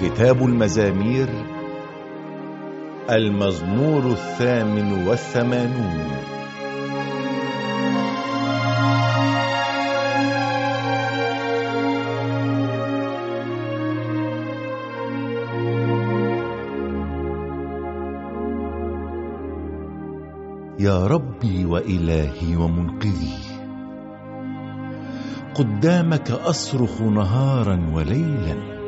كتاب المزامير المزمور الثامن والثمانون. يا ربي وإلهي ومنقذي قدامك أصرخ نهارا وليلا.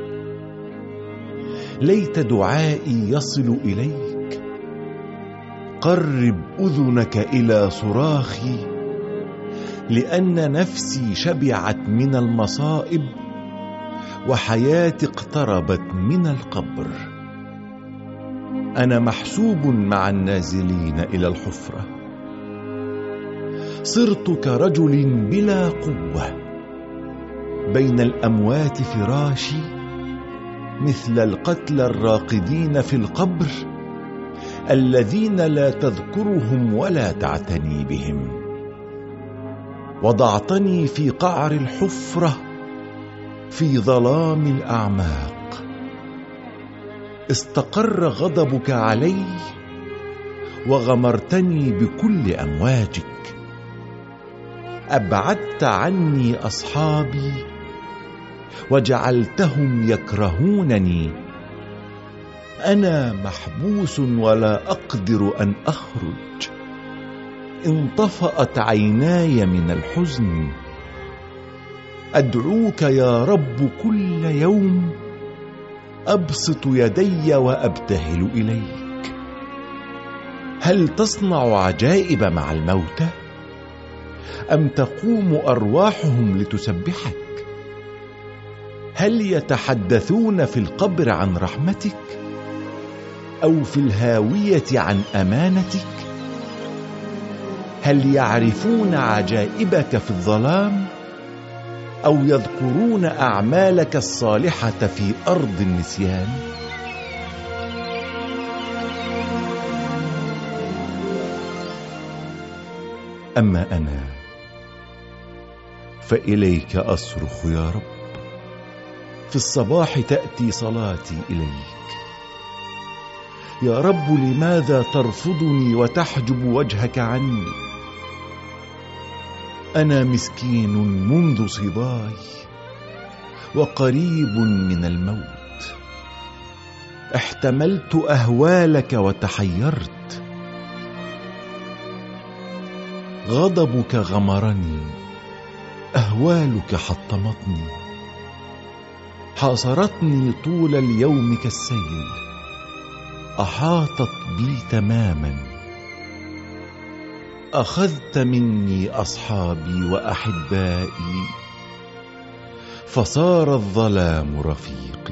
ليت دعائي يصل إليك. قرب أذنك إلى صراخي لأن نفسي شبعت من المصائب وحياتي اقتربت من القبر. أنا محسوب مع النازلين إلى الحفرة. صرت كرجل بلا قوة. بين الأموات فراشي مثل القتلى الراقدين في القبر الذين لا تذكرهم ولا تعتني بهم. وضعتني في قعر الحفرة في ظلام الأعماق. استقر غضبك علي وغمرتني بكل أمواجك. أبعدت عني أصحابي وجعلتهم يكرهونني. أنا محبوس ولا أقدر أن أخرج. انطفأت عيناي من الحزن. أدعوك يا رب كل يوم أبسط يدي وأبتهل إليك. هل تصنع عجائب مع الموتى؟ أم تقوم أرواحهم لتسبحك؟ هل يتحدثون في القبر عن رحمتك أو في الهاوية عن أمانتك؟ هل يعرفون عجائبك في الظلام أو يذكرون أعمالك الصالحة في أرض النسيان؟ أما أنا فإليك أصرخ يا رب. في الصباح تأتي صلاتي إليك. يا رب لماذا ترفضني وتحجب وجهك عني؟ أنا مسكين منذ صباي وقريب من الموت. احتملت أهوالك وتحيرت. غضبك غمرني أهوالك حطمتني. حاصرتني طول اليوم كالسيل. أحاطت بي تماما. أخذت مني أصحابي وأحبائي. فصار الظلام رفيقي